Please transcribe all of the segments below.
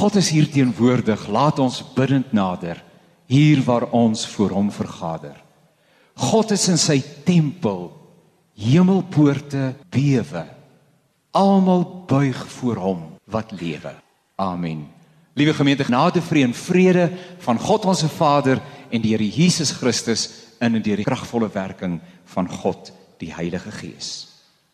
God is hier teenwoordig. Laat ons bidend nader hier waar ons voor hom vergader. God is in sy tempel. Hemelpoorte bewe. Almal buig voor hom wat lewe. Amen. Liewe gemeente, genade, vrede en vrede van God ons Vader en die Here Jesus Christus in en deur die kragvolle werking van God die Heilige Gees.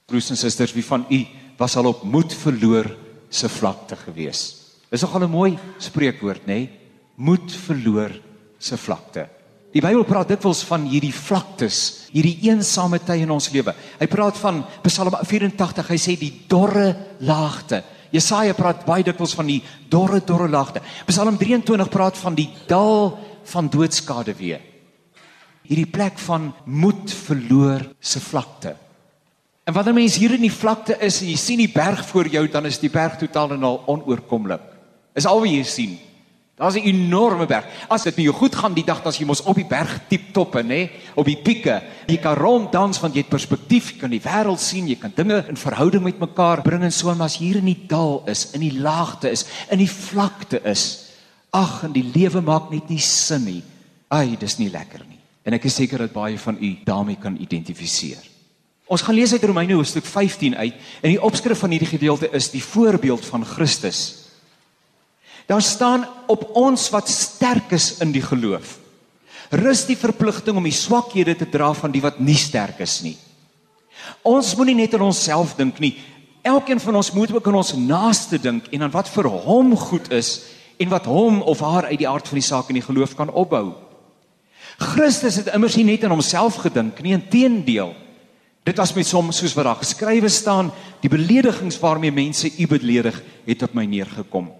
Broers en susters, wie van u was al op moed verloor se vlakte gewees? Dis nogal 'n mooi spreekwoord, nê? Nee? Moed verloor se vlakte. Die Bybel praat dikwels van hierdie vlaktes, hierdie eensame tye in ons lewe. Hy praat van Psalm 84, hy sê die dorre laagte. Jesaja praat baie dikwels van die dorre dorre laagte. Psalm 23 praat van die dal van doodskade weer. Hierdie plek van moed verloor se vlakte. En wanneer mens hier in die vlakte is en jy sien die berg voor jou, dan is die berg totaal en al onoorkomlik. Is al wat jy sien. Daar's 'n enorme berg. As dit met jou goed gaan die dag as jy mos op die berg diep toppe, nê, op die pieke, jy kan ronddans want jy het perspektief, jy kan die wêreld sien, jy kan dinge in verhouding met mekaar bring en so, maar as hier in die dal is, in die laagte is, in die vlakte is, ag, en die lewe maak net nie sin nie. Ai, dis nie lekker nie. En ek is seker dat baie van u daarmee kan identifiseer. Ons gaan lees uit Romeine hoofstuk 15 uit en die opskrif van hierdie gedeelte is die voorbeeld van Christus. Daar staan op ons wat sterk is in die geloof. Rus die verpligting om die swakhede te dra van die wat nie sterk is nie. Ons moenie net aan onsself dink nie. Elkeen van ons moet ook aan ons naaste dink en aan wat vir hom goed is en wat hom of haar uit die aard van die saak in die geloof kan opbou. Christus het immers nie net aan homself gedink nie, inteendeel. Dit was met hom soos wat daar geskrywe staan, die beledigings waarmee mense u beledig het op my neergekom.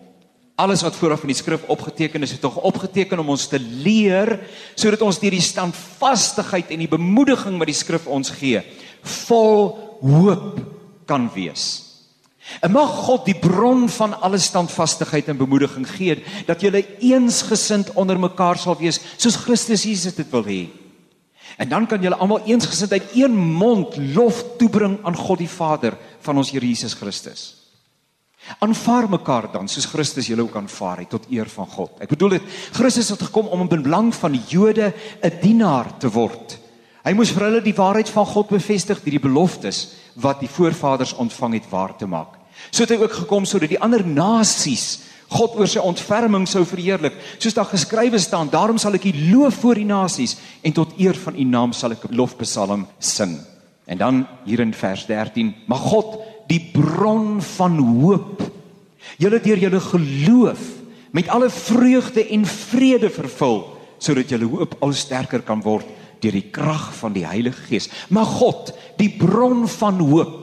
Alles wat vooraf in die skrif opgeteken is, het tog opgeteken om ons te leer sodat ons deur die standvastigheid en die bemoediging wat die skrif ons gee, vol hoop kan wees. En mag God die bron van alle standvastigheid en bemoediging gee dat julle eensgesind onder mekaar sal wees soos Christus Jesus dit wil hê. En dan kan julle almal eensgesind uit een mond lof toebring aan God die Vader van ons Here Jesus Christus. Aanvaar mekaar dan soos Christus julle ook aanvaar het tot eer van God. Ek bedoel dit Christus het gekom om in belang van die Jode 'n dienaar te word. Hy moes vir hulle die waarheid van God bevestig deur die beloftes wat die voorvaders ontvang het waar te maak. So het hy ook gekom sodat die ander nasies God oor sy ontferming sou verheerlik. Soos daar geskrywe staan, daarom sal ek U loof voor die nasies en tot eer van U naam sal ek 'n lofpsalm sing. En dan hier in vers 13, mag God die bron van hoop. Julle deur julle geloof met alle vreugde en vrede vervul sodat julle hoop al sterker kan word deur die krag van die Heilige Gees. Mag God, die bron van hoop,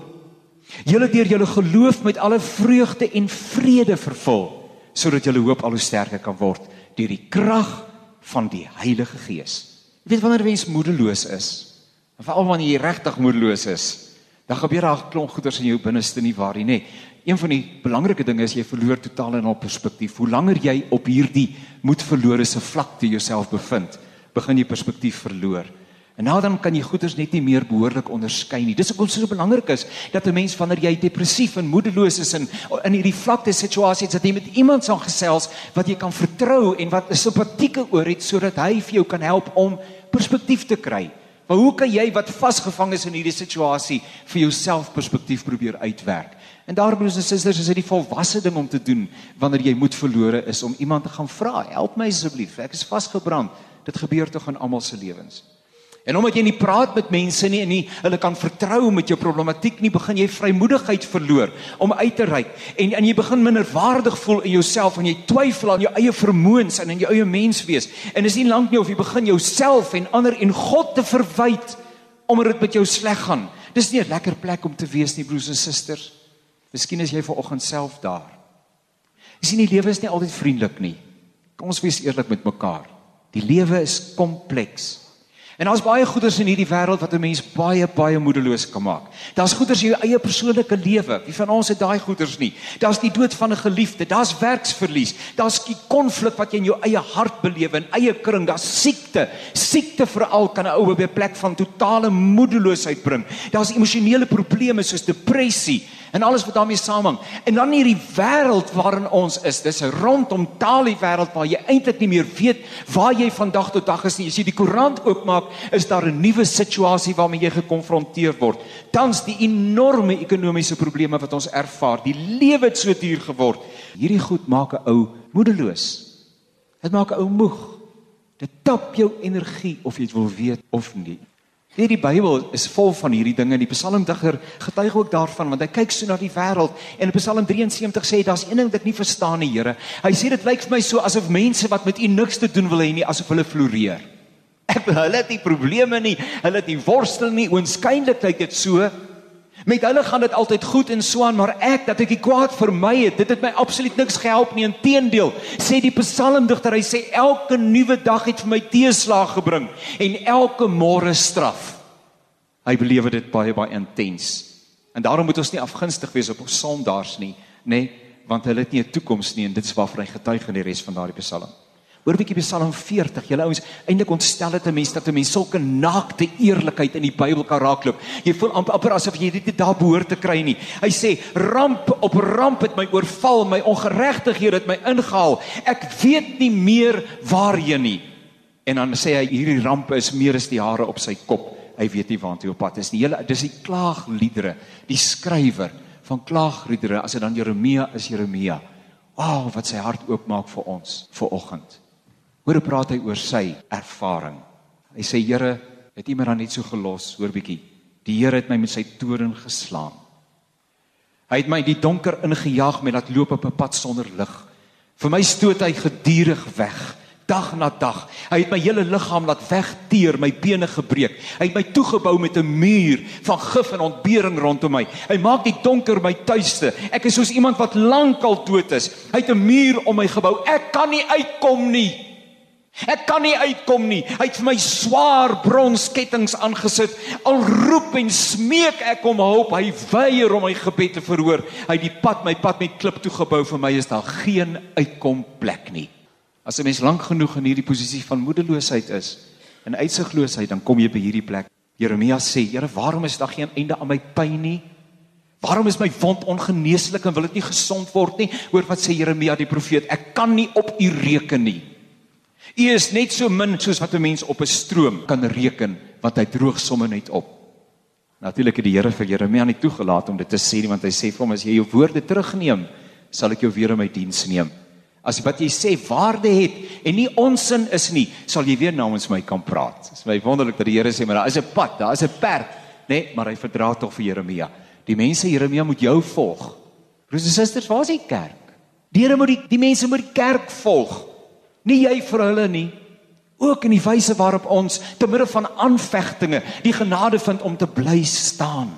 julle deur julle geloof met alle vreugde en vrede vervul sodat julle hoop al sterker kan word deur die krag van die Heilige Gees. Jy weet wanneer 'n mens moedeloos is, veral wanneer jy regtig moedeloos is, dan gebeur daar klomp goeders in jou binneste nie waar nie, nê. Een van die belangrike dinge is jy verloor totaal en al perspektief. Hoe langer jy op hierdie moed verlore se vlakte jouself bevind, begin jy perspektief verloor. En nou dan kan jy goeders net nie meer behoorlik onderskei nie. Dis hoekom so belangrik is dat 'n mens wanneer jy depressief en moedeloos is in in hierdie vlakte situasies dat jy met iemand sal gesels wat jy kan vertrou en wat 'n simpatieke oor het sodat hy vir jou kan help om perspektief te kry. Maar hoe kan jy wat vasgevang is in hierdie situasie vir jouself perspektief probeer uitwerk? En daarom broers en susters, is dit die volwasse ding om te doen wanneer jy moed verlore is om iemand te gaan vra, help my asseblief, ek is vasgebrand. Dit gebeur tog in almal se lewens. En omdat jy nie praat met mense nie en nie hulle kan vertrou met jou problematiek nie, begin jy vrymoedigheid verloor om uit te reik en en jy begin minderwaardig voel in jouself en jy twyfel aan jou eie vermoëns en in jou eie menswees. En is nie lank nie of jy begin jouself en ander en God te verwyd omdat dit met jou sleg gaan. Dis nie 'n lekker plek om te wees nie, broers en susters. Miskien is jy vanoggend self daar. Jy sien die lewe is nie altyd vriendelik nie. Kom ons wees eerlik met mekaar. Die lewe is kompleks. En daar's baie goeders in hierdie wêreld wat 'n mens baie baie moedeloos kan maak. Daar's goeders in jou eie persoonlike lewe. Wie van ons het daai goeders nie? Daar's die dood van 'n geliefde, daar's werksverlies, daar's die konflik wat jy in jou eie hart beleef en eie kring, daar's siekte. Siekte veral kan 'n ou op 'n plek van totale moedeloosheid bring. Daar's emosionele probleme soos depressie en alles wat daarmee saamhang. En dan hierdie wêreld waarin ons is, dis 'n rondom taal die wêreld waar jy eintlik nie meer weet waar jy van dag tot dag is nie. Jy die koerant oopmaak, is daar 'n nuwe situasie waarmee jy gekonfronteer word. Tans die enorme ekonomiese probleme wat ons ervaar. Die lewe het so duur geword. Hierdie goed maak 'n ou moedeloos. Dit maak 'n ou moeg. Dit tap jou energie of jy dit wil weet of nie. Nee, die Bybel is vol van hierdie dinge. Die Psalmdigter getuig ook daarvan want hy kyk so na die wêreld en in Psalm 73 sê daar's een ding wat ek nie verstaan nie, Here. Hy sê dit lyk vir my so asof mense wat met U niks te doen wil hê nie, asof hulle floreer. Ek hulle het nie probleme nie, hulle het nie worstel nie, oënskynlik lyk dit so. Met hulle gaan dit altyd goed en so aan, maar ek dat ek die kwaad vermy het, dit het my absoluut niks gehelp nie. Inteendeel, sê die psalmdigter, hy sê elke nuwe dag het vir my teeslag gebring en elke môre straf. Hy beleef dit baie baie intens. En daarom moet ons nie afgunstig wees op ons sondaars nie, nê, want hulle het nie 'n toekoms nie en dit is waarvan hy getuig in die res van daardie psalm. Hoor 'n bietjie Psalm 40. Julle ouens, eintlik ontstel dit 'n mens dat 'n mens sulke naakte eerlikheid in die Bybel kan raakloop. Jy voel amper, amper asof jy dit daar behoort te kry nie. Hy sê, "Ramp op ramp het my oorval, my ongeregtighede het my ingehaal. Ek weet nie meer waarheen nie." En dan sê hy, "Hierdie ramp is meer as die hare op sy kop. Hy weet nie waartoe op pad is nie." Julle, dis die klaagliedere, die skrywer van klaagliedere, as dit dan Jeremia is Jeremia. Wow, wat sy hart oopmaak vir ons vir oggend. Hoor hoe praat hy oor sy ervaring. Hy sê Here, het U my dan net so gelos, hoor bietjie. Die Here het my met sy toorn geslaan. Hy het my in die donker ingejaag met laat loop op 'n pad sonder lig. Vir my stoot hy gedurig weg, dag na dag. Hy het my hele liggaam laat wegteer, my bene gebreek. Hy het my toegebou met 'n muur van gif en ontbering rondom my. Hy maak die donker my tuiste. Ek is soos iemand wat lankal dood is. Hy het 'n muur om my gebou. Ek kan nie uitkom nie. Ek kan nie uitkom nie. Hy het vir my swaar bronskettinge aangesit. Al roep en smeek ek om hulp, hy weier om my gebed te verhoor. Hy het die pad, my pad met klip toegebou vir my is daar geen uitkomplek nie. As 'n mens lank genoeg in hierdie posisie van moedeloosheid is en uitsigloosheid, dan kom jy by hierdie plek. Jeremia sê, Here, waarom is daar geen einde aan my pyn nie? Waarom is my wond ongeneeslik en wil dit nie gesond word nie? Hoor wat sê Jeremia die profeet, ek kan nie op u reken nie. U is net so min soos wat 'n mens op 'n stroom kan reken wat hy droog somme net op. Natuurlik het die Here vir Jeremia nie toegelaat om dit te sê nie want hy sê vir hom as jy jou woorde terugneem, sal ek jou weer in my diens neem. As wat jy sê waarde het en nie onsin is nie, sal jy weer namens my kan praat. Dit is my wonderlik dat die Here sê maar daar is 'n pad, daar is 'n perd, nê, nee, maar hy verdra tog vir Jeremia. Die mense Jeremia moet jou volg. Broers en susters, waar is die kerk? Die Here moet die die mense moet die kerk volg. Nie jy vir hulle nie. Ook in die wyse waarop ons te midde van aanvegtinge die genade vind om te bly staan.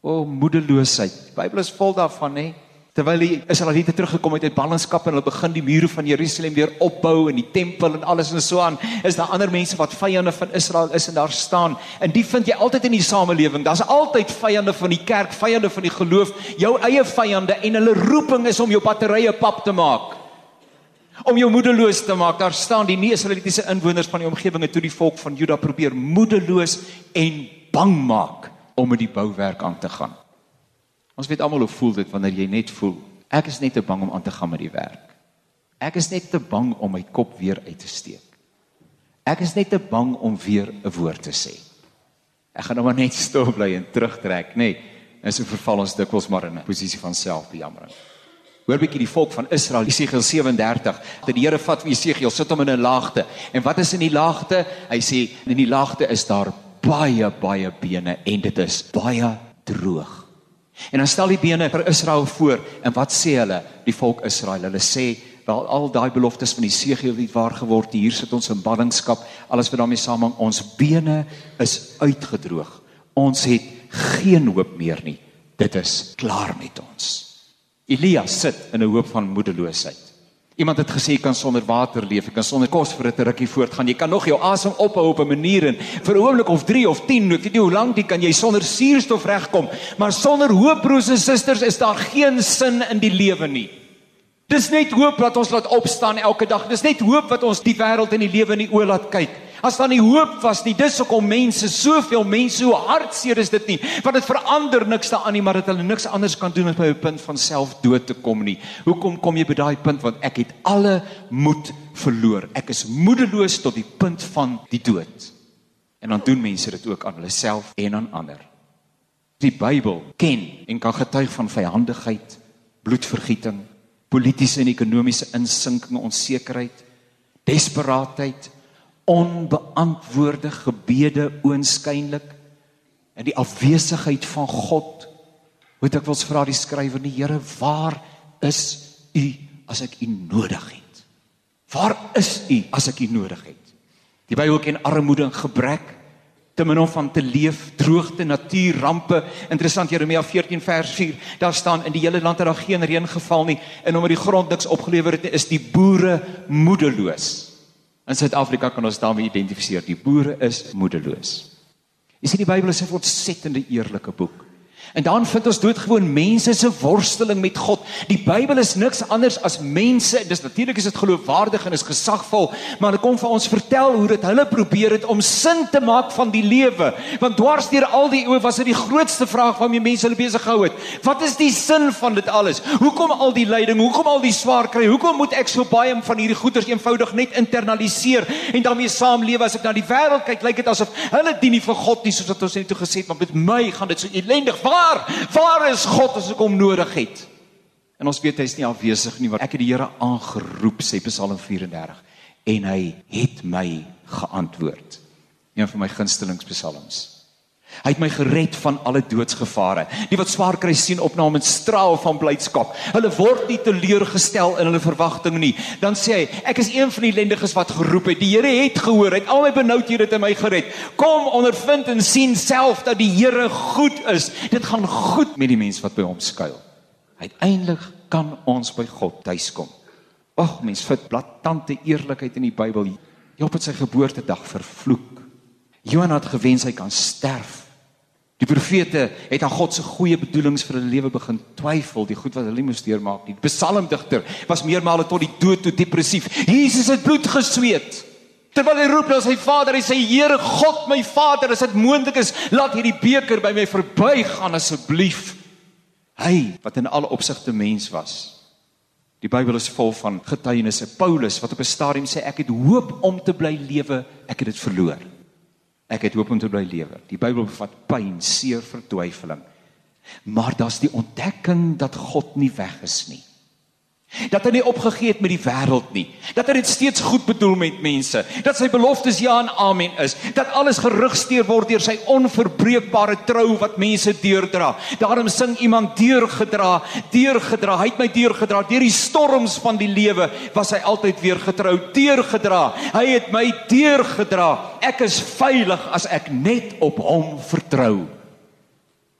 O moedeloosheid. Die Bybel is vol daarvan, hè. Terwyl die Israeliete teruggekom het uit ballingskap en hulle begin die mure van Jerusalem weer opbou en die tempel en alles en so aan, is daar ander mense wat vyande van Israel is en daar staan. En die vind jy altyd in die samelewing. Daar's altyd vyande van die kerk, vyande van die geloof, jou eie vyande en hulle roeping is om jou batterye pap te maak om jou moedeloos te maak. Daar staan die nie-Israelitiese inwoners van die omgewinge toe die volk van Juda probeer moedeloos en bang maak om met die bouwerk aan te gaan. Ons weet almal hoe voel dit wanneer jy net voel ek is net te bang om aan te gaan met die werk. Ek is net te bang om my kop weer uit te steek. Ek is net te bang om weer 'n woord te sê. Ek gaan nou maar net stil bly en terugtrek, nê. Nee, en so verval ons dikwels maar in 'n posisie van selfbejammering. Hoor bietjie die volk van Israel, Jesegiel 37, dat die Here vat vir Jesegiel, sit hom in 'n laagte. En wat is in die laagte? Hy sê in die laagte is daar baie baie bene en dit is baie droog. En dan stel die bene vir Israel voor en wat sê hulle? Die volk Israel, hulle sê wel al daai beloftes van Jesegiel het waar geword. Hier sit ons in ballingskap. Alles wat daarmee saamhang, ons bene is uitgedroog. Ons het geen hoop meer nie. Dit is klaar met ons. Elia sit in 'n hoop van moedeloosheid. Iemand het gesê jy kan sonder water leef, jy kan sonder kos vir 'n rukkie voortgaan. Jy kan nog jou asem ophou op 'n manier en vir 'n oomblik of 3 of 10, ek weet nie hoe lank jy kan jy sonder suurstof regkom, maar sonder hoop broers en susters is daar geen sin in die lewe nie. Dis net hoop wat ons laat opstaan elke dag. Dis net hoop wat ons die wêreld en die lewe in die oë laat kyk. As dan nie hoop was nie, dis hoekom mense, soveel mense, hoe hartseer is dit nie, want dit verander niks daaraan nie, maar dit hulle niks anders kan doen as by 'n punt van selfdood te kom nie. Hoekom kom jy by daai punt want ek het alle moed verloor. Ek is moedeloos tot die punt van die dood. En dan doen mense dit ook aan hulle self en aan ander. Die Bybel ken en kan getuig van vyandigheid, bloedvergieting, politieke en ekonomiese insinking, onsekerheid, desperaatheid, onbeantwoorde gebede oënskynlik in die afwesigheid van God. Moet ek wels vra die skrywer die Here, waar is u as ek u nodig het? Waar is u as ek u nodig het? Die Bybel ken armoede en gebrek te min om van te leef, droogte, natuurrampe. Interessant Jeremia 14 vers 4. Daar staan in die hele land het daar geen reën geval nie en omdat die grond niks opgelewer het, is die boere moedeloos. In Suid-Afrika kan ons daarmee identifiseer. Die boere is moedeloos. Jy sien die Bybel is 'n ontsettende eerlike boek. En dan vind ons doodgewoon mense se worsteling met God. Die Bybel is niks anders as mense. Dis natuurlik is dit geloofwaardig en is gesagvol, maar dit kom vir ons vertel hoe dit hulle probeer het om sin te maak van die lewe. Want dwars deur al die eeue was dit die grootste vraag waarmee mense hulle besig gehou het. Wat is die sin van dit alles? Hoekom al die lyding? Hoekom al die swaar kry? Hoekom moet ek so baie van hierdie goeders eenvoudig net internaliseer en daarmee saamlewe as ek na die wêreld kyk, lyk dit asof hulle dien nie vir God nie soos wat ons net toe gesê het, maar met my gaan dit so ellendig. Waar waar? Waar is God as ek hom nodig het? En ons weet hy's nie afwesig nie, want ek het die Here aangeroep, sê Psalm 34, en hy het my geantwoord. Een van my gunstelings psalms. Hy het my gered van alle doodsgevare. Die wat swaar kry sien op na hom en straal van blydskap. Hulle word nie teleurgestel in hulle verwagting nie. Dan sê hy, ek is een van die lendiges wat geroep het. Die Here het gehoor. Hy het al my benoudhede uit my gered. Kom ondervind en sien self dat die Here goed is. Dit gaan goed met die mens wat by hom skuil. Uiteindelik kan ons by God tuiskom. Ag, mens vind blaatante eerlikheid in die Bybel. Job het sy geboortedag vervloek. Johan het gewens hy kan sterf. Die profete het aan God se goeie bedoelings vir hulle lewe begin twyfel, die goed wat hulle moes deurmaak. Die psalmdigter was meermale tot die dood toe depressief. Jesus het bloed gesweet. Terwyl hy roep na sy Vader, hy sê Here God, my Vader, as dit moontlik is, laat hierdie beker by my verbygaan asseblief. Hy wat in alle opsigte mens was. Die Bybel is vol van getuienisse. Paulus wat op 'n stadium sê ek het hoop om te bly lewe, ek het dit verloor. Ek het hoop om te bly lewe. Die Bybel bevat pyn, seer, vertwyfeling. Maar daar's die ontdekking dat God nie weg is nie. Dat hy nie opgegee het met die wêreld nie. Dat hy dit steeds goed bedoel met mense. Dat sy beloftes ja en amen is. Dat alles gerugsteer word deur sy onverbreekbare trou wat mense deurdra. Daarom sing iemand deurgedra, deurgedra. Hy het my deurgedra deur die storms van die lewe, was hy altyd weer getrou, deurgedra. Hy het my deurgedra. Ek is veilig as ek net op hom vertrou.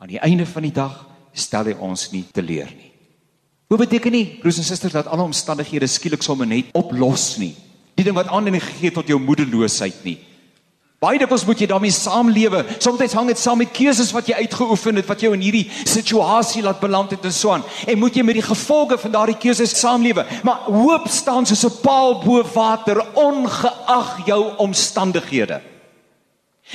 Aan die einde van die dag stel hy ons nie teleur nie. Hoe beteken nie broers en susters dat alle omstandighede skielik sommer net oplos nie. Die ding wat aanleiding gegee het tot jou moedeloosheid nie. Baie dikwels moet jy daarmee saamlewe. Soms hang dit saam met keuses wat jy uitgeoefen het wat jou in hierdie situasie laat beland het en so aan. En moet jy met die gevolge van daardie keuses saamlewe. Maar hoop staan soos 'n paal bo water ongeag jou omstandighede.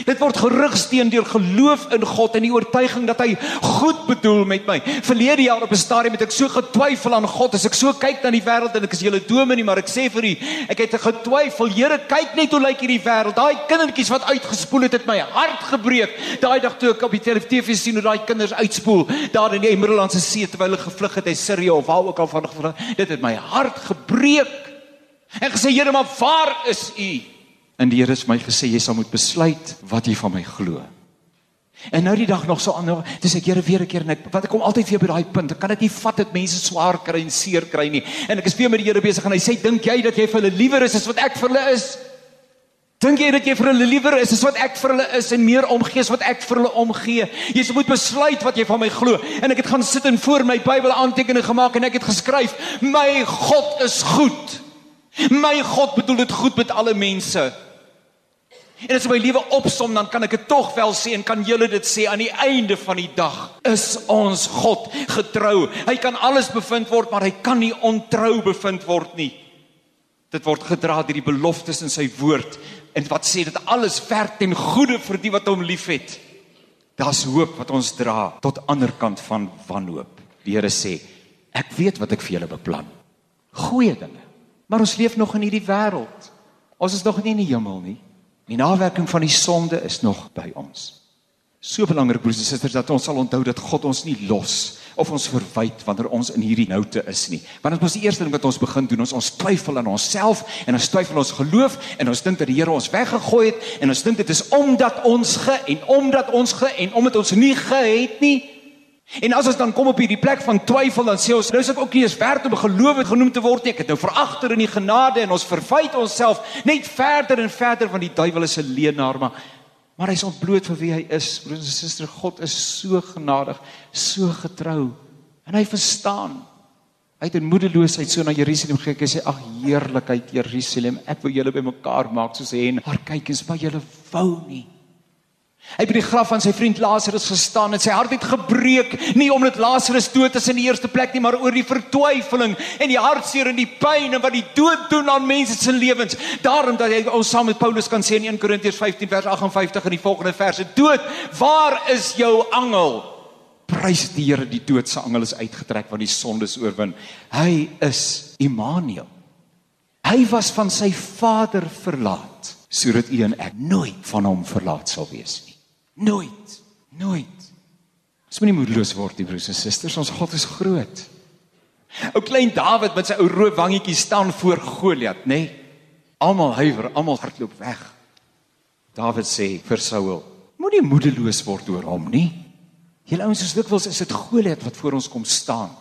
Dit word gerigsteen deur geloof in God en die oortuiging dat hy goed bedoel met my. Verlede jaar op 'n stadium het ek so getwyfel aan God as ek so kyk na die wêreld en ek is julle dominee, maar ek sê vir u, ek het getwyfel. Here, kyk net hoe lyk hierdie wêreld. Daai kindertjies wat uitgespoel het, het my hart gebreek. Daai dag toe ek op die televisie sien hoe daai kinders uitspoel daar in die Middellandse See terwyl hulle gevlug het uit Sirië of waar ook al van gevlug. Dit het my hart gebreek. Ek gesê, Here, maar waar is u? En die Here het my gesê jy sal moet besluit wat jy van my glo. En nou die dag nog so aan, dis ek Here weer 'n keer en ek wat ek kom altyd weer by daai punt. Ek kan dit nie vat dat mense swaar kry en seer kry nie. En ek is weer met die Here besig en hy sê dink jy dat jy vir hulle liewer is as wat ek vir hulle is? Dink jy dat jy vir hulle liewer is as wat ek vir hulle is en meer omgee as wat ek vir hulle omgee? Jy moet besluit wat jy van my glo. En ek het gaan sit en voor my Bybel aantekeninge gemaak en ek het geskryf: "My God is goed. My God bedoel dit goed met alle mense." En as my lewe opsom, dan kan ek dit tog wel sê en kan julle dit sê aan die einde van die dag is ons God getrou. Hy kan alles bevind word, maar hy kan nie ontrou bevind word nie. Dit word gedra deur die beloftes in sy woord en wat sê dit alles werk ten goeie vir die wat hom liefhet. Daar's hoop wat ons dra tot ander kant van wanhoop. Die Here sê, ek weet wat ek vir julle beplan. Goeie dinge. Maar ons leef nog in hierdie wêreld. Ons is nog nie in die hemel nie. Die nawerking van die sonde is nog by ons. So belangrik broers en susters dat ons sal onthou dat God ons nie los of ons verwyd wanneer ons in hierdie noute is nie. Want dit was die eerste ding wat ons begin doen, ons ons twyfel aan onsself en ons twyfel ons geloof en ons dink dat die Here ons weggegooi het en ons dink dit is omdat ons ge en omdat ons ge en omdat ons nie gehet nie. En as ons dan kom op hierdie plek van twyfel dan sê ons nou is ek ook nie eens werd om gelowig genoem te word nie. Ek het nou veragter in die genade en ons verwyd onsself net verder en verder van die duiwel is 'n leenaar maar Maar hy's ontbloot vir wie hy is. Broers en susters, God is so genadig, so getrou. En hy verstaan. Hy het in moedeloosheid so na Jerusalem gekyk en sê: "Ag heerlikheid Jerusalem, ek wil julle bymekaar maak soos hy en haar kyk en sê: "Maar julle wou nie." Hy het by die graf van sy vriend Lazarus gestaan en sy hart het gebreek, nie omdat Lazarus dood is in die eerste plek nie, maar oor die vertwyfeling en die hartseer en die pyn en wat die dood doen aan mense se lewens. Daarom dat hy ons saam met Paulus kan sê in 1 Korintiërs 15 vers 58 in die volgende verse: "Dood, waar is jou angel?" Prys die Here, die dood se angel is uitgetrek want die sonde is oorwin. Hy is Immanuel. Hy was van sy Vader verlaat sodat u en ek nooit van hom verlaat sal wees nie. Nooit. Nooit. Ons moenie moedeloos word nie, broers en susters. Ons God is groot. Ou klein Dawid met sy ou rooi wangetjie staan voor Goliat, nê? Nee? Almal huiwer, almal hardloop weg. Dawid sê vir Saul: Moenie moedeloos word oor hom nie. Julle ouens is dikwels is dit Goliat wat voor ons kom staan.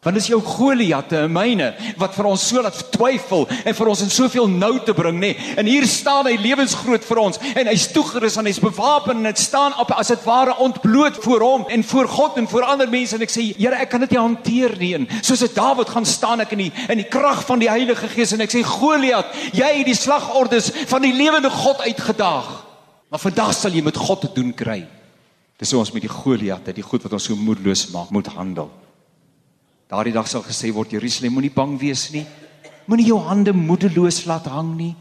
Want dis jou Goliatte en myne wat vir ons so laat twyfel en vir ons in soveel nou te bring, nê. Nee. En hier staan hy lewensgroot vir ons en hy's toegerus en hy's bewapen en dit staan op as dit ware ontbloot voor hom en voor God en voor ander mense en ek sê Here, ek kan dit nie hanteer nie. En soos dit Dawid gaan staan ek in die in die krag van die Heilige Gees en ek sê Goliat, jy het die slagordes van die lewende God uitgedaag. Maar vandag sal jy met God te doen kry. Dis hoe ons met die Goliatte, die goed wat ons so moedeloos maak, moet handel. Daardie dag sal gesê word Jerusalem moenie bang wees nie. Moenie jou hande moedeloos laat hang nie.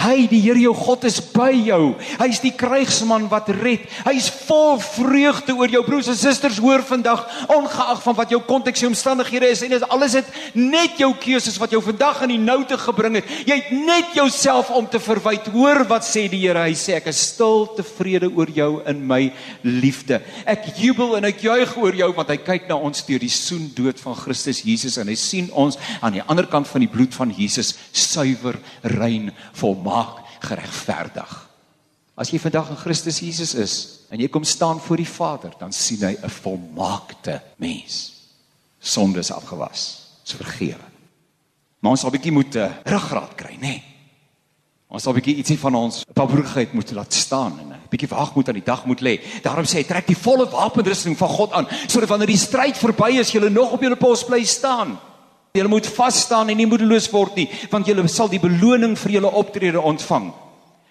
Hy, die Here jou God is by jou. Hy's die krygsman wat red. Hy's vol vreugde oor jou broers en susters hoor vandag, ongeag van wat jou konteks en omstandighede is en dit alles het net jou keuses wat jou vandag in die nou te gebring het. Jy het net jouself om te verwyd. Hoor wat sê die Here? Hy sê ek is stil tevrede oor jou in my liefde. Ek jubel en ek juig oor jou want hy kyk na ons deur die soen dood van Christus Jesus en hy sien ons aan die ander kant van die bloed van Jesus suiwer, rein, vol volmaak geregverdig. As jy vandag in Christus Jesus is en jy kom staan voor die Vader, dan sien hy 'n volmaakte mens. Sondes afgewas, is vergewe. Maar ons sal 'n bietjie moet uh, ruggraat kry, nê? Nee. Ons sal 'n bietjie ietsie van ons paboerigheid moet laat staan en 'n bietjie wag moet aan die dag moet lê. Daarom sê hy trek die volle wapenrusting van God aan sodat wanneer die stryd verby is, jy nog op jou pos bly staan. Julle moet vas staan en nie moedeloos word nie, want julle sal die beloning vir julle optrede ontvang.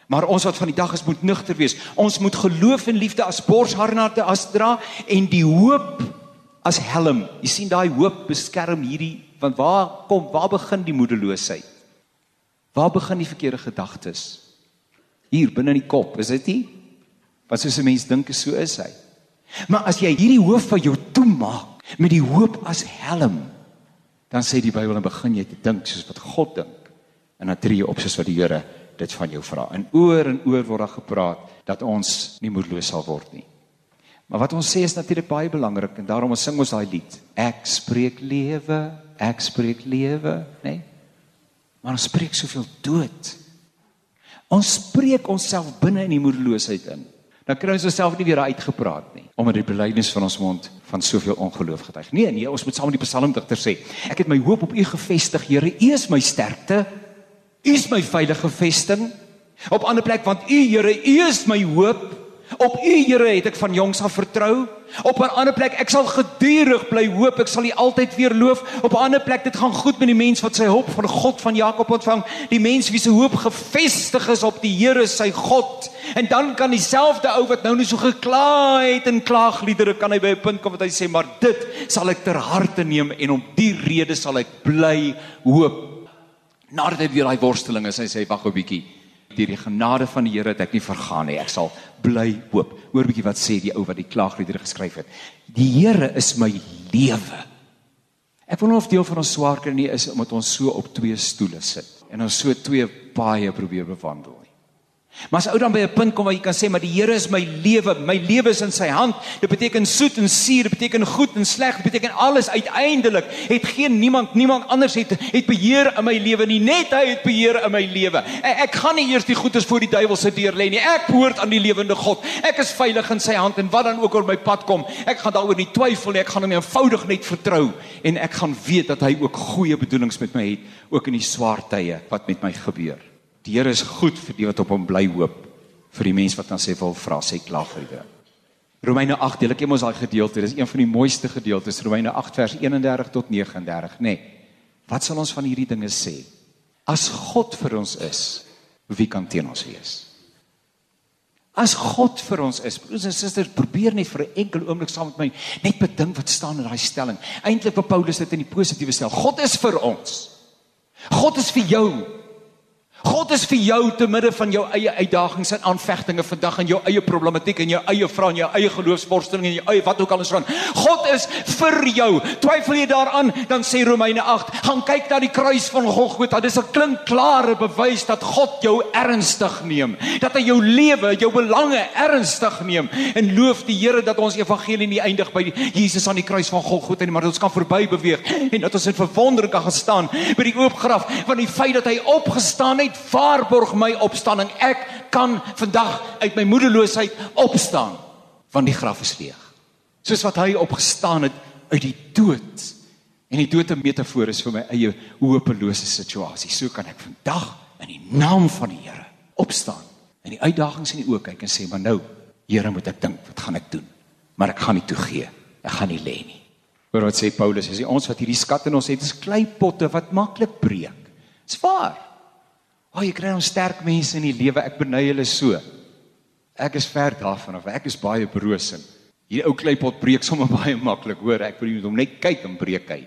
Maar ons wat van die dag is moet nugter wees. Ons moet geloof en liefde as borsharnatte as dra en die hoop as helm. Jy sien daai hoop beskerm hierdie want waar kom waar begin die moedeloosheid? Waar begin die verkeerde gedagtes? Hier binne in die kop, is dit nie? Wat soos 'n mens dink is so is hy. Maar as jy hierdie hoof van jou toemaak met die hoop as helm, dan sê die Bybel en begin jy te dink soos wat God dink en dan tree jy op soos wat die Here dit van jou vra. En oor en oor word daar gepraat dat ons nie moedeloos sal word nie. Maar wat ons sê is natuurlik baie belangrik en daarom ons sing ons daai lied. Ek spreek lewe, ek spreek lewe, nê? Nee? Maar ons spreek soveel dood. Ons spreek onsself binne in die moedeloosheid in dan kry ons osself nie weer uitgepraat nie omdat die belydenis van ons mond van soveel ongeloof getuig. Nee, nee, ons moet saam met die psalmdigter sê, ek het my hoop op U gefestig, Here. U is my sterkte. U is my veilige vesting. Op 'n ander plek want U Here, U is my hoop. Op U Here het ek van jongs af vertrou. Op 'n ander plek, ek sal gedurig bly hoop, ek sal U altyd weer loof. Op 'n ander plek, dit gaan goed met die mens wat sy hulp van God van Jakob ontvang, die mens wie se hoop gefestig is op die Here sy God. En dan kan dieselfde ou wat nou net so gekla het en klaagliedere kan hy by 'n punt kom wat hy sê, maar dit sal ek ter harte neem en om die rede sal ek bly hoop. Nadat hy weer daai worsteling is, hy sê wag 'n bietjie deur die genade van die Here het ek nie vergaan nie. Ek sal bly hoop. Hoor bietjie wat sê die ou wat die klaagliedere geskryf het. Die Here is my lewe. Ek nou of deel van ons swaar kry nie is omdat ons so op twee stoele sit en ons so twee paaie probeer bewandel. Maar as ou dan by 'n punt kom waar jy kan sê maar die Here is my lewe, my lewe is in sy hand. Dit beteken soet en suur, dit beteken goed en sleg, dit beteken alles uiteindelik. Het geen niemand niemand anders het het beheer in my lewe nie, net hy het beheer in my lewe. Ek, ek gaan nie eers die goeders voor die duiwel se deur lê nie. Ek behoort aan die lewende God. Ek is veilig in sy hand en wat dan ook oor my pad kom, ek gaan daaroor nie twyfel nie. Ek gaan hom eenvoudig net vertrou en ek gaan weet dat hy ook goeie bedoelings met my het, ook in die swaar tye wat met my gebeur. Die Here is goed vir die wat op hom bly hoop. Vir die mens wat dan sê wil vra sê klaagliedere. Romeine 8 deel ek mos daai gedeelte. Dis een van die mooiste gedeeltes Romeine 8 vers 31 tot 39, nê. Nee. Wat sal ons van hierdie dinge sê? As God vir ons is, wie kan teen ons wees? As God vir ons is, broers en susters, probeer net vir 'n enkel oomblik saam met my net bedink wat staan in daai stelling. Eintlik vir Paulus dit in die positiewe stel. God is vir ons. God is vir jou. God is vir jou te midde van jou eie uitdagings en aanvegtinge vandag en jou eie problematiek en jou eie vrae en jou eie geloofsworsteling en jou eie wat ook al is van. God is vir jou. Twyfel jy daaraan, dan sê Romeine 8, gaan kyk na die kruis van Golgotha. Dis 'n klinkklare bewys dat God jou ernstig neem. Dat hy jou lewe, jou belange ernstig neem en loof die Here dat ons evangelie nie eindig by Jesus aan die kruis van Golgotha nie, maar dat ons kan verby beweeg en dat ons in verwondering kan gestaan by die oop graf van die feit dat hy opgestaan het uit waarborg my opstanding. Ek kan vandag uit my moedeloosheid opstaan want die graf is leeg. Soos wat hy opgestaan het uit die dood. En die dood 'n metafoor is vir my eie hopelose situasie. So kan ek vandag in die naam van die Here opstaan en die uitdagings in die oë kyk en sê, "Maar nou, Here, moet ek dink, wat gaan ek doen? Maar ek gaan nie toegee. Ek gaan nie lê nie." Hoor wat sê Paulus, hy sê ons wat hierdie skat in ons het, is kleipotte wat maklik breek. Dis waar. O, oh, jy kry ons sterk mense in die lewe. Ek beny hulle so. Ek is ver daarvan af. Ek is baie broos en hierdie ou kleipot breek sommer baie maklik, hoor. Ek moet hom net kyk en breek hy.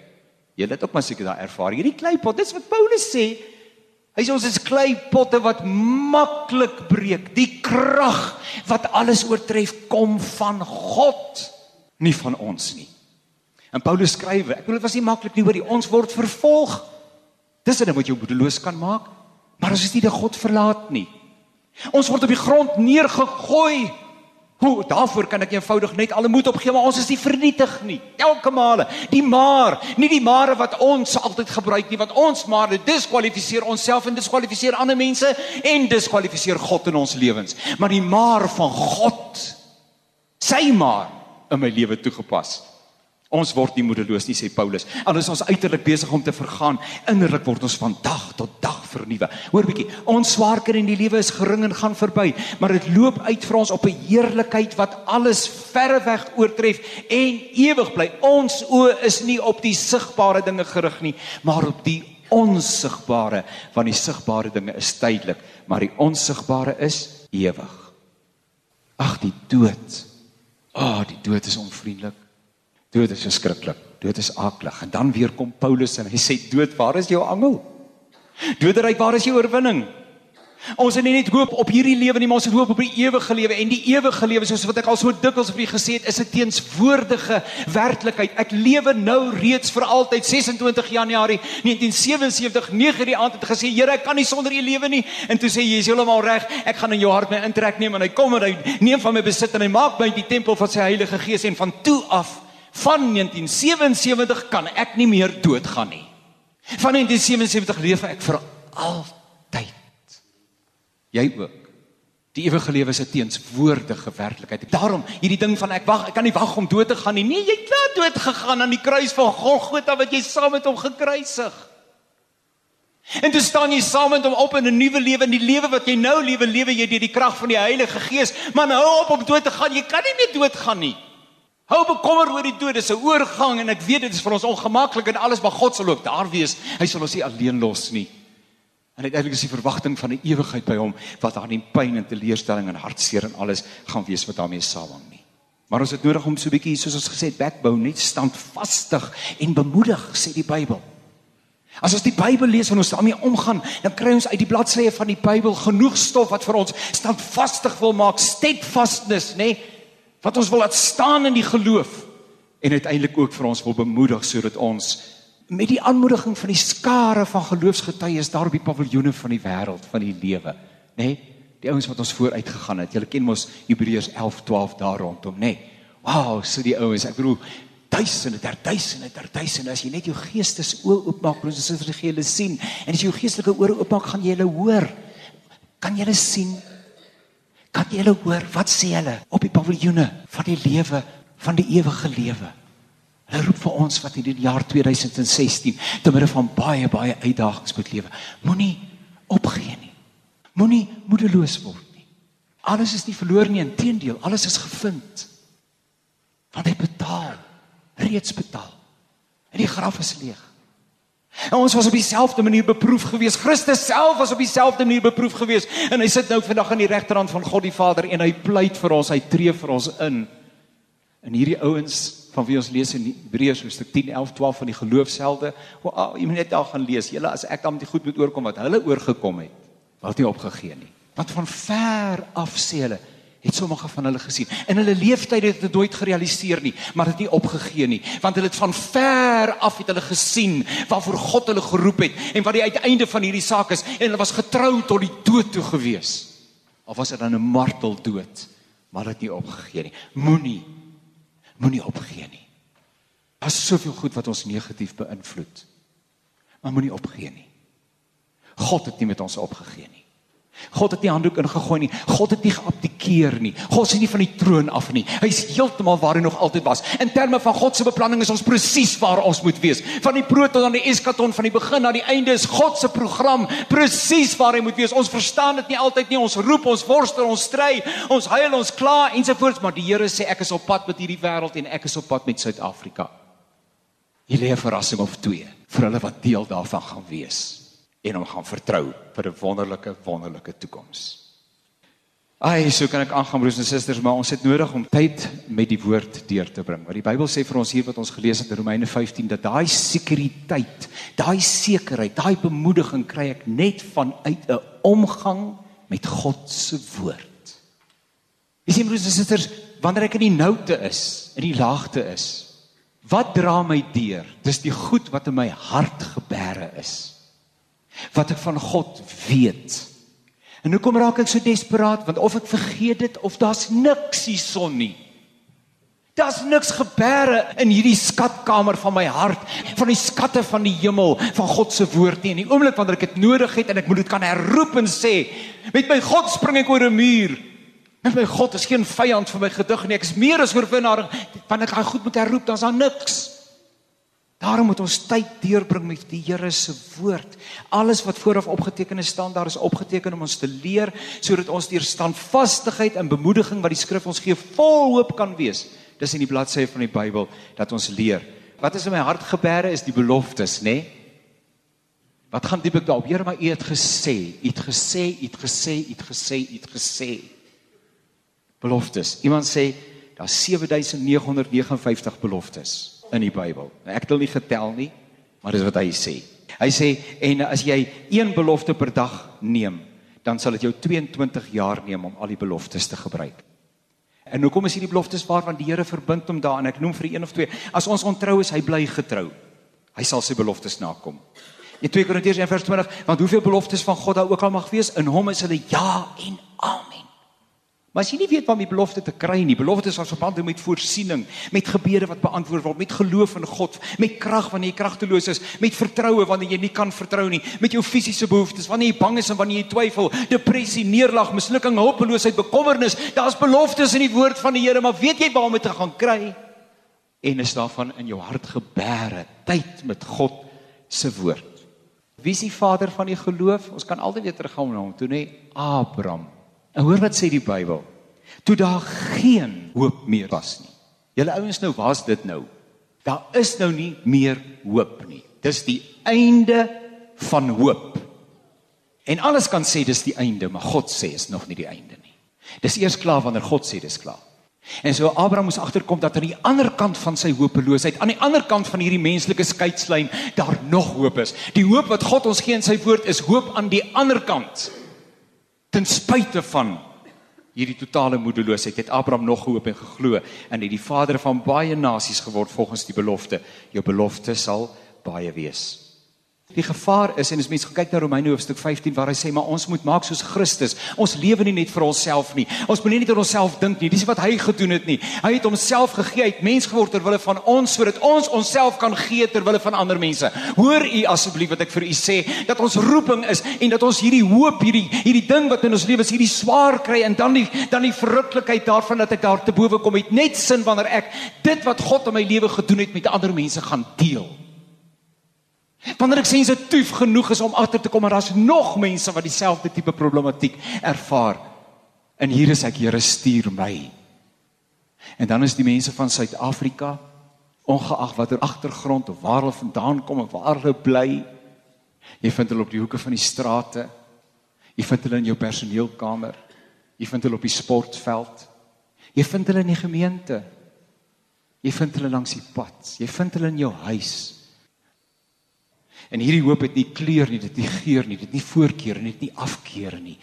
Jy het ook maar seker daai ervaring. Hierdie kleipot, dis wat Paulus sê. Hy sê ons is kleipotte wat maklik breek. Die krag wat alles oortref kom van God, nie van ons nie. En Paulus skryf, ek bedoel dit was nie maklik nie oor die ons word vervolg. Dis net wat jou moedeloos kan maak. Maar ons is nie die God verlaat nie. Ons word op die grond neergegooi. Hoe daarvoor kan ek eenvoudig net alle moed opgee, maar ons is nie vernietig nie. Elke male, die maar, nie die mare wat ons altyd gebruik nie, want ons maar diskwalifiseer onsself en diskwalifiseer ander mense en diskwalifiseer God in ons lewens. Maar die maar van God, sy maar in my lewe toegepas. Ons word nie moedeloos nie sê Paulus. Al is ons uiterlik besig om te vergaan, innerlik word ons van dag tot dag vernuwe. Hoor bietjie, ons swaarker in die lewe is gering en gaan verby, maar dit loop uit vir ons op 'n heerlikheid wat alles verreweg oortref en ewig bly. Ons oë is nie op die sigbare dinge gerig nie, maar op die onsigbare, want die sigbare dinge is tydelik, maar die onsigbare is ewig. Ag die dood. Ag oh, die dood is onvriendelik. Dood is verskriklik. Dood is aklig. En dan weer kom Paulus en hy sê dood, waar is jou angel? Doderyk, waar is jou oorwinning? Ons het nie net hoop op hierdie lewe nie, maar ons het hoop op die ewige lewe en die ewige lewe soos wat ek al so dikwels vir u gesê het, is 'n teenswoordige werklikheid. Ek lewe nou reeds vir altyd 26 Januarie 1977 9 die aand het gesê, Here, ek kan nie sonder u lewe nie. En toe sê jy's heeltemal reg. Ek gaan in jou hart my intrek neem en hy kom en hy neem van my besit en hy maak my die tempel van sy Heilige Gees en van toe af van 1977 kan ek nie meer doodgaan nie. Van 1977 leef ek vir altyd. Jy ook. Die ewige lewe is 'n teenswoordige werklikheid. Daarom hierdie ding van ek wag, ek kan nie wag om dood te gaan nie. Nee, jy het klaar dood gegaan aan die kruis van Golgotha wat jy saam met hom gekruisig. En toe staan jy saam met hom op in 'n nuwe lewe, in die lewe wat jy nou lewe, lewe jy deur die krag van die Heilige Gees. Man, hou op om dood te gaan. Jy kan nie meer doodgaan nie. Hou bekommer oor die dood. Dis 'n oorgang en ek weet dit is vir ons ongemaklik en alles, maar God sal ook daar wees. Hy sal ons nie alleen los nie. En uiteindelik is die verwagting van 'n ewigheid by hom wat daar nie pyn en teleurstelling en hartseer en alles gaan wees wat daarmee saamhang nie. Maar ons het nodig om so 'n bietjie soos ons gesê het backbone net standvastig en bemoedig sê die Bybel. As ons die Bybel lees en ons daarmee omgaan, dan kry ons uit die bladsye van die Bybel genoeg stof wat vir ons standvastig wil maak, steadfastness, nê? Nee? Wat ons wil laat staan in die geloof en uiteindelik ook vir ons wil bemoedig sodat ons met die aanmoediging van die skare van geloofsgetuies daar op die paviljoene van die wêreld van die lewe, nê? Nee? Die ouens wat ons vooruit gegaan het. Julle ken mos Hebreërs 11:12 daar rondom, nê? Nee? Wow, so die ouens, ek bedoel duisende, ter duisende, ter duisende as jy net jou geestes oë oopmaak, ons sê vir hulle sien en as jy jou geestelike ore oopmaak, gaan jy hulle hoor. Kan jy hulle sien? Kan jy hulle hoor? Wat sê hulle op die paviljoene van die lewe, van die ewige lewe? Hulle roep vir ons wat in die jaar 2016 te midde van baie baie uitdagings moet lewe. Moenie opgee nie. Moenie moedeloos word nie. Alles is nie verloor nie, inteendeel, alles is gevind. Want hy betaal, reeds betaal. En die graf is leeg. En ons was op dieselfde manier beproef gewees. Christus self was op dieselfde manier beproef gewees en hy sit nou vandag aan die regterhand van God die Vader en hy pleit vir ons, hy tree vir ons in. En hierdie ouens van wie ons lees in Hebreërs hoofstuk 10, 11, 12 van die geloofshelde. O, oh, jy moet net daar gaan lees. Julle as ek met die goed moet oorkom wat hulle oorgekom het, wat nie opgegee nie. Want van ver af sê hulle het sommige van hulle gesien. In hulle lewenstyd het dit nooit gerealiseer nie, maar dit nie opgegee nie, want hulle het van ver af het hulle gesien waarvoor God hulle geroep het en wat die uiteinde van hierdie saak is en hulle was getrou tot die dood toe gewees. Of was dit dan 'n marteldood? Maar dit nie opgegee nie. Moenie Moenie opgee nie. Daar's soveel goed wat ons negatief beïnvloed. Maar moenie opgee nie. God het nie met ons opgegee nie. God het nie handdoek ingegooi nie. God het nie geabdikeer nie. God is nie van die troon af nie. Hy's heeltemal waar hy nog altyd was. In terme van God se beplanning is ons presies waar ons moet wees. Van die brood tot aan die eskaton, van die begin na die einde is God se program presies waar hy moet wees. Ons verstaan dit nie altyd nie. Ons roep, ons worstel, ons stry, ons huil, ons kla ensovoorts, maar die Here sê ek is op pad met hierdie wêreld en ek is op pad met Suid-Afrika. Hier lê 'n verrassing of twee vir hulle wat deel daarvan gaan wees en hom gaan vertrou vir 'n wonderlike wonderlike toekoms. Ai, so kan ek aangaan broers en susters, maar ons het nodig om tyd met die woord deur te bring. Want die Bybel sê vir ons hier wat ons gelees het in Romeine 15 dat daai sekuriteit, daai sekerheid, daai bemoediging kry ek net vanuit 'n omgang met God se woord. Jy sien broers en susters, wanneer ek in die noute is, in die laagte is, wat dra my deur? Dis die goed wat in my hart gebeere is wat ek van God weet. En hoekom raak ek so desperaat? Want of ek vergeet dit of daar's niks hierson nie. Daar's niks gebeure in hierdie skatkamer van my hart, van die skatte van die hemel, van God se woord nie. In die oomblik wanneer ek dit nodig het en ek moet dit kan herroep en sê, met my God spring ek oor 'n muur. Met my God is geen vyand vir my gedig nie. Ek is meer as oorwinnaar. Wanneer ek hy goed moet herroep, dan's daar niks. Daarom moet ons tyd deurbring met die Here se woord. Alles wat vooraf opgeteken is, staan daar is opgeteken om ons te leer sodat ons deur standvastigheid en bemoediging wat die skrif ons gee, vol hoop kan wees. Dis in die bladsye van die Bybel dat ons leer. Wat is in my hart gebeere is die beloftes, nê? Nee? Wat gaan diep ek daarop? Here, maar U het gesê, U het gesê, U het gesê, U het gesê, U het gesê. Beloftes. Iemand sê daar's 7959 beloftes in die Bybel. Ek het hulle nie getel nie, maar dis wat hy sê. Hy sê en as jy een belofte per dag neem, dan sal dit jou 22 jaar neem om al die beloftes te gebruik. En hoekom is hierdie beloftes waar want die Here verbind hom daarin. Ek noem vir een of twee. As ons ontrou is, hy bly getrou. Hy sal sy beloftes nakom. In 2 Korintiërs 1:20, want hoeveel beloftes van God daar ook al mag wees, in hom is hulle ja en amen. Maar as jy nie weet waar om die belofte te kry nie, beloftes wat verband hou met voorsiening, met gebede wat beantwoord word, met geloof in God, met krag wanneer jy kragteloos is, met vertroue wanneer jy nie kan vertrou nie, met jou fisiese behoeftes, wanneer jy bang is en wanneer jy twyfel, depressie, neerlag, mislukking, hulpeloosheid, bekommernis, daar's beloftes in die woord van die Here, maar weet jy waar om dit te gaan kry? En is daarvan in jou hart gebeere tyd met God se woord. Wie is die vader van die geloof? Ons kan altyd weer teruggaan na hom, toe nê Abraham. En hoor wat sê die Bybel? Toe daar geen hoop meer was nie. Julle ouens nou, waar's dit nou? Daar is nou nie meer hoop nie. Dis die einde van hoop. En alles kan sê dis die einde, maar God sê is nog nie die einde nie. Dis eers klaar wanneer God sê dis klaar. En so Abraham moes agterkom dat aan die ander kant van sy hopeloosheid, aan die ander kant van hierdie menslike skeidslyn, daar nog hoop is. Die hoop wat God ons gee in sy woord is hoop aan die ander kant. Ten spyte van hierdie totale moedeloosheid het Abraham nog gehoop en geglo en het die vader van baie nasies geword volgens die belofte. Jou belofte sal baie wees. Die gevaar is en as mense kyk na Romeine hoofstuk 15 waar hy sê maar ons moet maak soos Christus. Ons lewe nie net vir onsself nie. Ons moet nie net aan onsself dink nie. Dis wat hy gedoen het nie. Hy het homself gegee, hy het mens geword ter wille van ons sodat ons onsself kan gee ter wille van ander mense. Hoor u asseblief wat ek vir u sê dat ons roeping is en dat ons hierdie hoop, hierdie hierdie ding wat in ons lewe is, hierdie swaar kry en dan die dan die verruklikheid daarvan dat ek daar te bowe kom het net sin wanneer ek dit wat God in my lewe gedoen het met ander mense gaan deel. Wanneer ek sensitief genoeg is om agter te kom maar daar's nog mense wat dieselfde tipe problematiek ervaar. En hier is ek, Here, stuur my. En dan is die mense van Suid-Afrika, ongeag watter agtergrond of waar hulle vandaan kom of waar hulle bly, jy vind hulle op die hoeke van die strate. Jy vind hulle in jou personeelkamer. Jy vind hulle op die sportveld. Jy vind hulle in die gemeente. Jy vind hulle langs die pad. Jy vind hulle in jou huis. En hierdie hoop het nie kleur nie, dit nie geur nie, dit nie voorkeur nie, dit nie afkeer nie.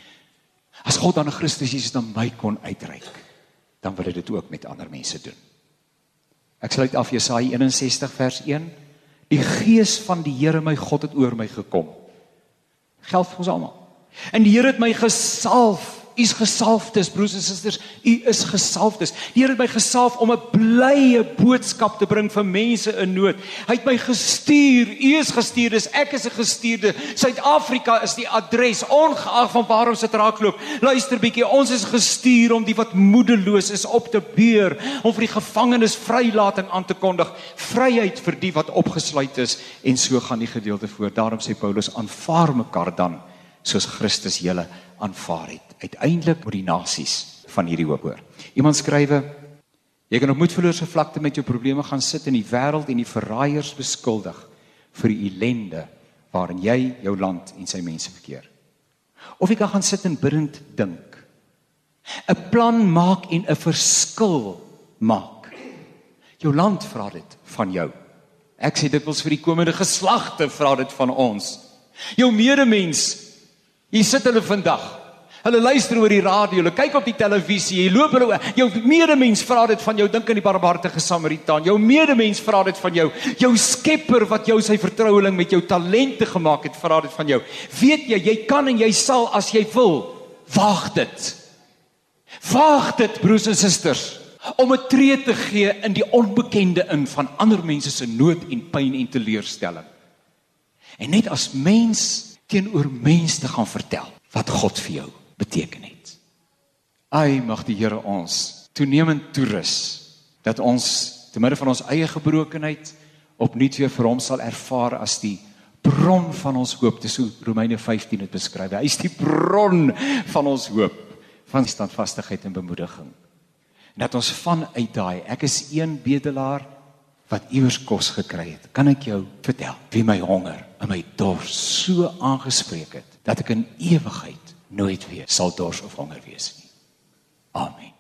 As God aan Christus Jesus na my kon uitreik, dan wil hy dit ook met ander mense doen. Ek sluit af Jesaja 61 vers 1. Die gees van die Here my God het oor my gekom. Geld vir ons almal. En die Here het my gesalf U's gesalfdes broers en susters, u is gesalfdes. Die Here het my gesalf om 'n blye boodskap te bring vir mense in nood. Hy het my gestuur. U is gestuur, dis ek is 'n gestuurde. Suid-Afrika is die adres ongeag van waar ons dit raakloop. Luister bietjie, ons is gestuur om die wat moedeloos is op te beur, om vir die gevangenes vrylating aan te kondig, vryheid vir die wat opgesluit is en so gaan die gedeelte voort. Daarom sê Paulus aanvaar mekaar dan soos Christus julle aanvaar het. Uiteindelik moet die nasies van hierdie hoop hoor. Iemand skrywe: Jy kan op moedverloorse vlakte met jou probleme gaan sit in die wêreld en die verraaiers beskuldig vir die ellende waarin jy jou land en sy mense verkeer. Of jy kan gaan sit en bidend dink. 'n Plan maak en 'n verskil maak. Jou land vra dit van jou. Ek sê dit wils vir die komende geslagte vra dit van ons. Jou medemens Hier sit hulle vandag. Hulle luister oor die radio, hulle kyk op die televisie, jy loop hulle jou medemens vra dit van jou, dink aan die barmhartige Samaritaan. Jou medemens vra dit van jou. Jou Skepper wat jou sy vertroueling met jou talente gemaak het, vra dit van jou. Weet jy, jy kan en jy sal as jy wil. Waag dit. Waag dit, broers en susters, om 'n tree te gee in die onbekende in van ander mense se nood en pyn en teleurstelling. En net as mens teenoor mense te gaan vertel wat God vir jou beteken het. Ai mag die Here ons toenemend toerus dat ons te midde van ons eie gebrokenheid opnuut weer vir hom sal ervaar as die bron van ons hoop. Dis hoe Romeine 15 dit beskryf. Hy is die bron van ons hoop, van standvastigheid en bemoediging. En dat ons vanuit daai ek is een bedelaar wat iewers kos gekry het. Kan ek jou vertel wie my honger en my dors so aangespreek het dat ek in ewigheid nooit weer sal dors of honger wees nie. Amen.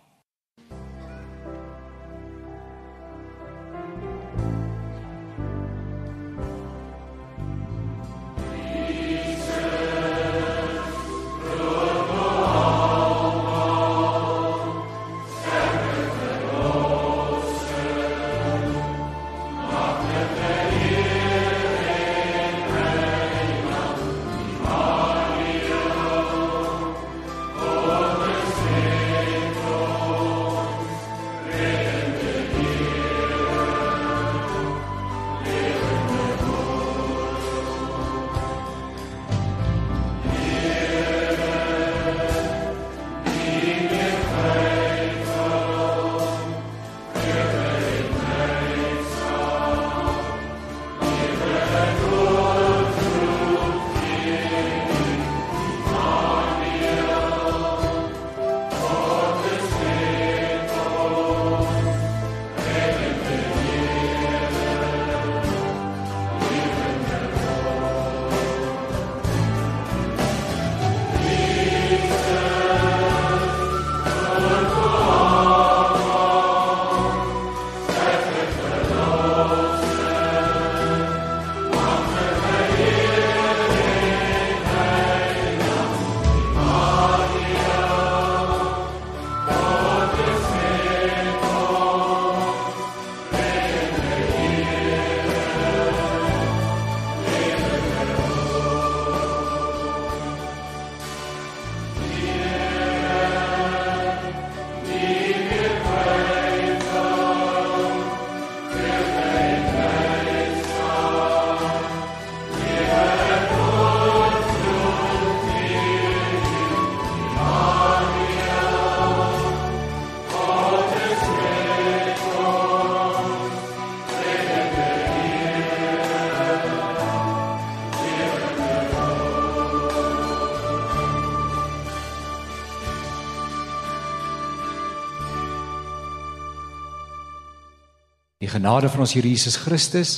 Genade van ons Here Jesus Christus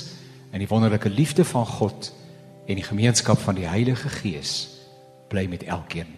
en die wonderlike liefde van God en die gemeenskap van die Heilige Gees bly met elkeen